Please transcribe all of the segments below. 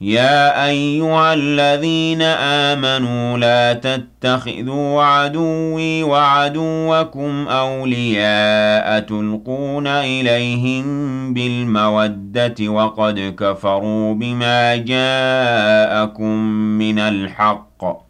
يا أيها الذين آمنوا لا تتخذوا عدوي وعدوكم أولياء تلقون إليهم بالمودة وقد كفروا بما جاءكم من الحق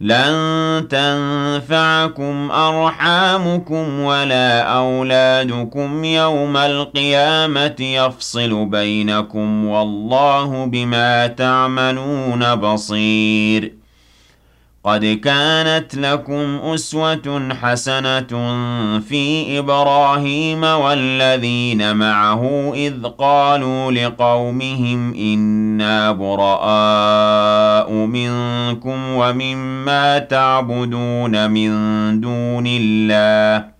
لن تنفعكم أرحامكم ولا أولادكم يوم القيامة يفصل بينكم والله بما تعملون بصير. قد كانت لكم أسوة حسنة في إبراهيم والذين معه إذ قالوا لقومهم إنا براء منكم ومما تعبدون من دون الله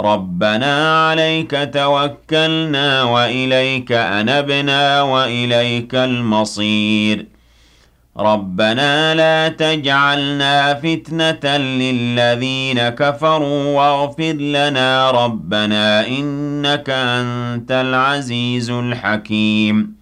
ربنا عليك توكلنا وإليك أنبنا وإليك المصير ربنا لا تجعلنا فتنة للذين كفروا واغفر لنا ربنا إنك أنت العزيز الحكيم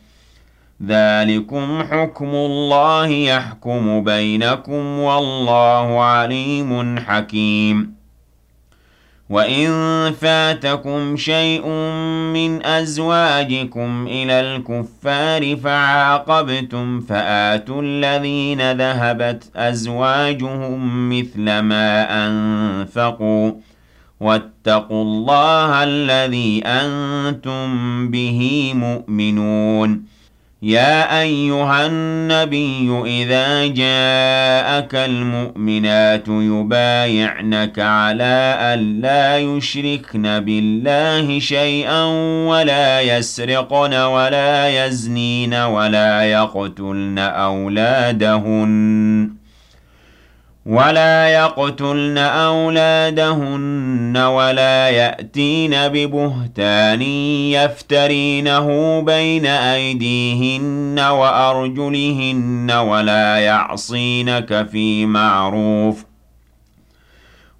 ذلكم حكم الله يحكم بينكم والله عليم حكيم. وإن فاتكم شيء من أزواجكم إلى الكفار فعاقبتم فآتوا الذين ذهبت أزواجهم مثل ما أنفقوا واتقوا الله الذي أنتم به مؤمنون. يا أيها النبي إذا جاءك المؤمنات يبايعنك على أن لا يشركن بالله شيئا ولا يسرقن ولا يزنين ولا يقتلن أولادهن. ولا يقتلن أولادهن ولا يأتين ببهتان يفترينه بين أيديهن وأرجلهن ولا يعصينك في معروف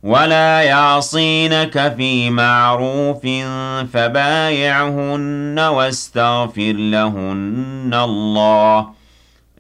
ولا يعصينك في معروف فبايعهن واستغفر لهن الله